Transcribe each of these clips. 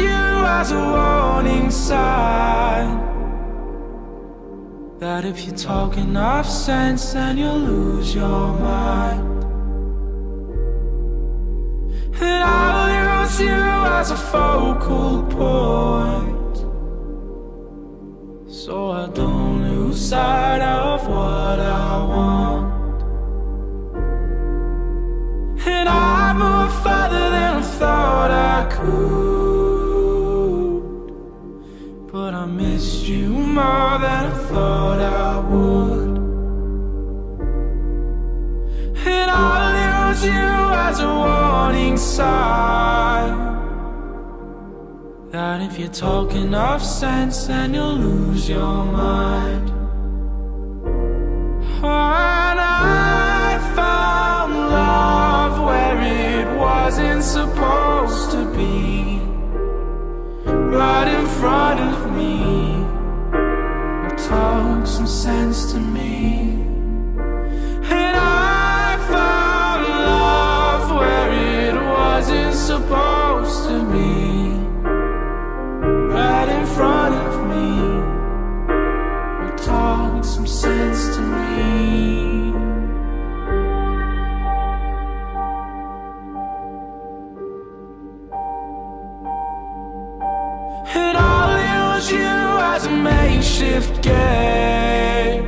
as a warning sign that if you talk enough sense, then you'll lose your mind. And I'll use you as a focal point, so I don't lose sight of what I want. And I move further than I thought I could. You as a warning sign. That if you talk enough sense, then you'll lose your mind. And I found love where it wasn't supposed to be. Right in front of me. Talk some sense to me. Some sense to me. And I'll use you as a makeshift gauge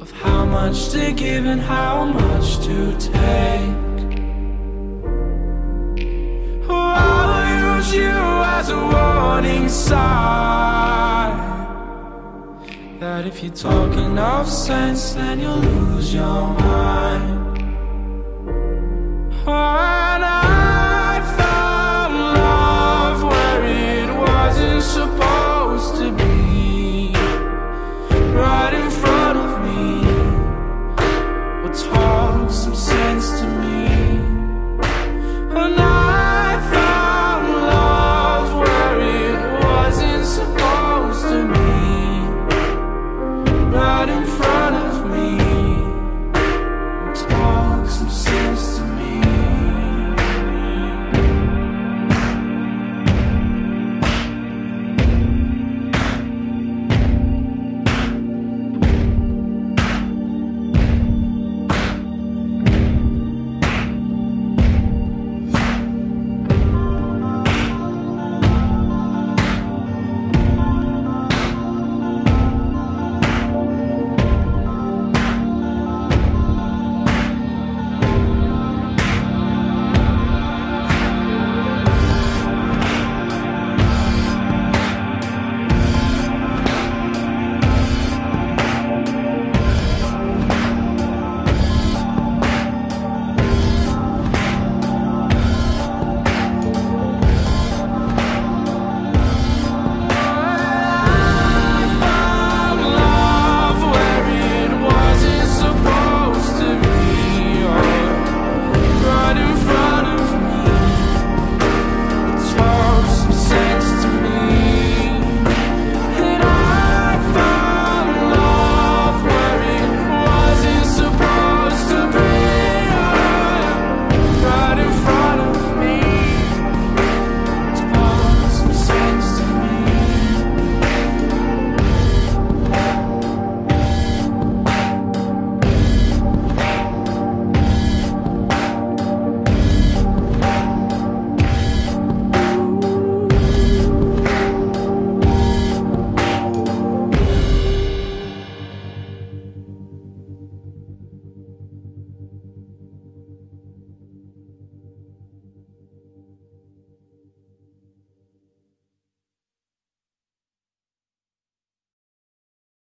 of how much to give and how much to take. Or I'll use you that if you talk enough sense, then you'll lose your mind.